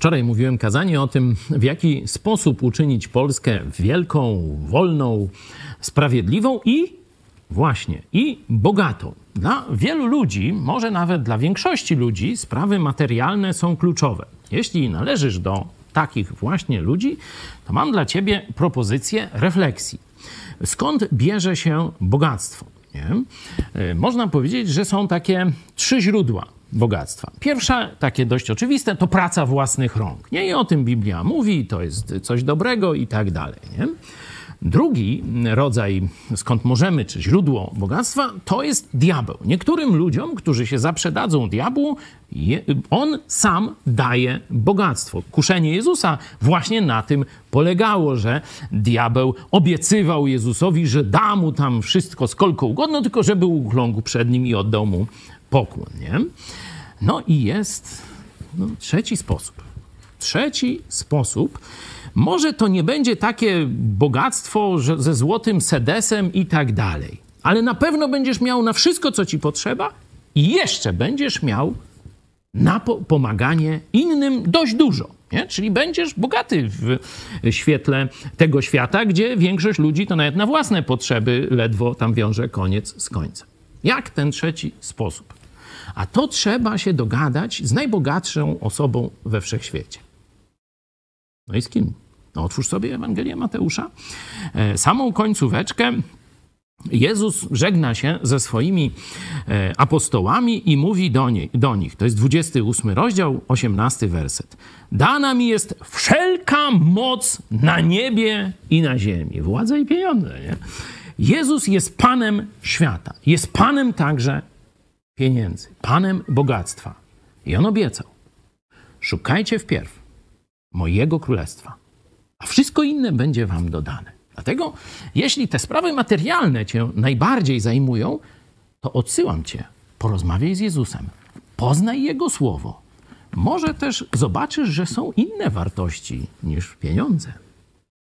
Wczoraj mówiłem kazanie o tym, w jaki sposób uczynić Polskę wielką, wolną, sprawiedliwą i właśnie i bogatą. Dla wielu ludzi, może nawet dla większości ludzi, sprawy materialne są kluczowe. Jeśli należysz do takich właśnie ludzi, to mam dla ciebie propozycję refleksji. Skąd bierze się bogactwo? Nie? Y, Można powiedzieć, że są takie trzy źródła bogactwa. Pierwsze, takie dość oczywiste, to praca własnych rąk. Nie? I o tym Biblia mówi, to jest coś dobrego i tak dalej. Nie? Drugi rodzaj, skąd możemy, czy źródło bogactwa, to jest diabeł. Niektórym ludziom, którzy się zaprzedadzą diabłu, je, on sam daje bogactwo. Kuszenie Jezusa właśnie na tym polegało, że diabeł obiecywał Jezusowi, że da mu tam wszystko, skolko ugodno, tylko żeby ukląkł przed nim i oddał mu pokłon. Nie? No i jest no, trzeci sposób. Trzeci sposób. Może to nie będzie takie bogactwo że ze złotym sedesem i tak dalej, ale na pewno będziesz miał na wszystko, co ci potrzeba i jeszcze będziesz miał na po pomaganie innym dość dużo. Nie? Czyli będziesz bogaty w świetle tego świata, gdzie większość ludzi to nawet na własne potrzeby ledwo tam wiąże koniec z końcem. Jak ten trzeci sposób? A to trzeba się dogadać z najbogatszą osobą we wszechświecie. No i z kim? No otwórz sobie Ewangelię Mateusza. E, Samą końcóweczkę Jezus żegna się ze swoimi e, apostołami i mówi do, nie, do nich, to jest 28 rozdział, 18 werset. Dana mi jest wszelka moc na niebie i na ziemi. Władza i pieniądze, nie? Jezus jest Panem świata. Jest Panem także pieniędzy. Panem bogactwa. I On obiecał. Szukajcie wpierw mojego królestwa, a wszystko inne będzie wam dodane. Dlatego, jeśli te sprawy materialne cię najbardziej zajmują, to odsyłam cię, porozmawiaj z Jezusem, poznaj Jego słowo. Może też zobaczysz, że są inne wartości niż pieniądze.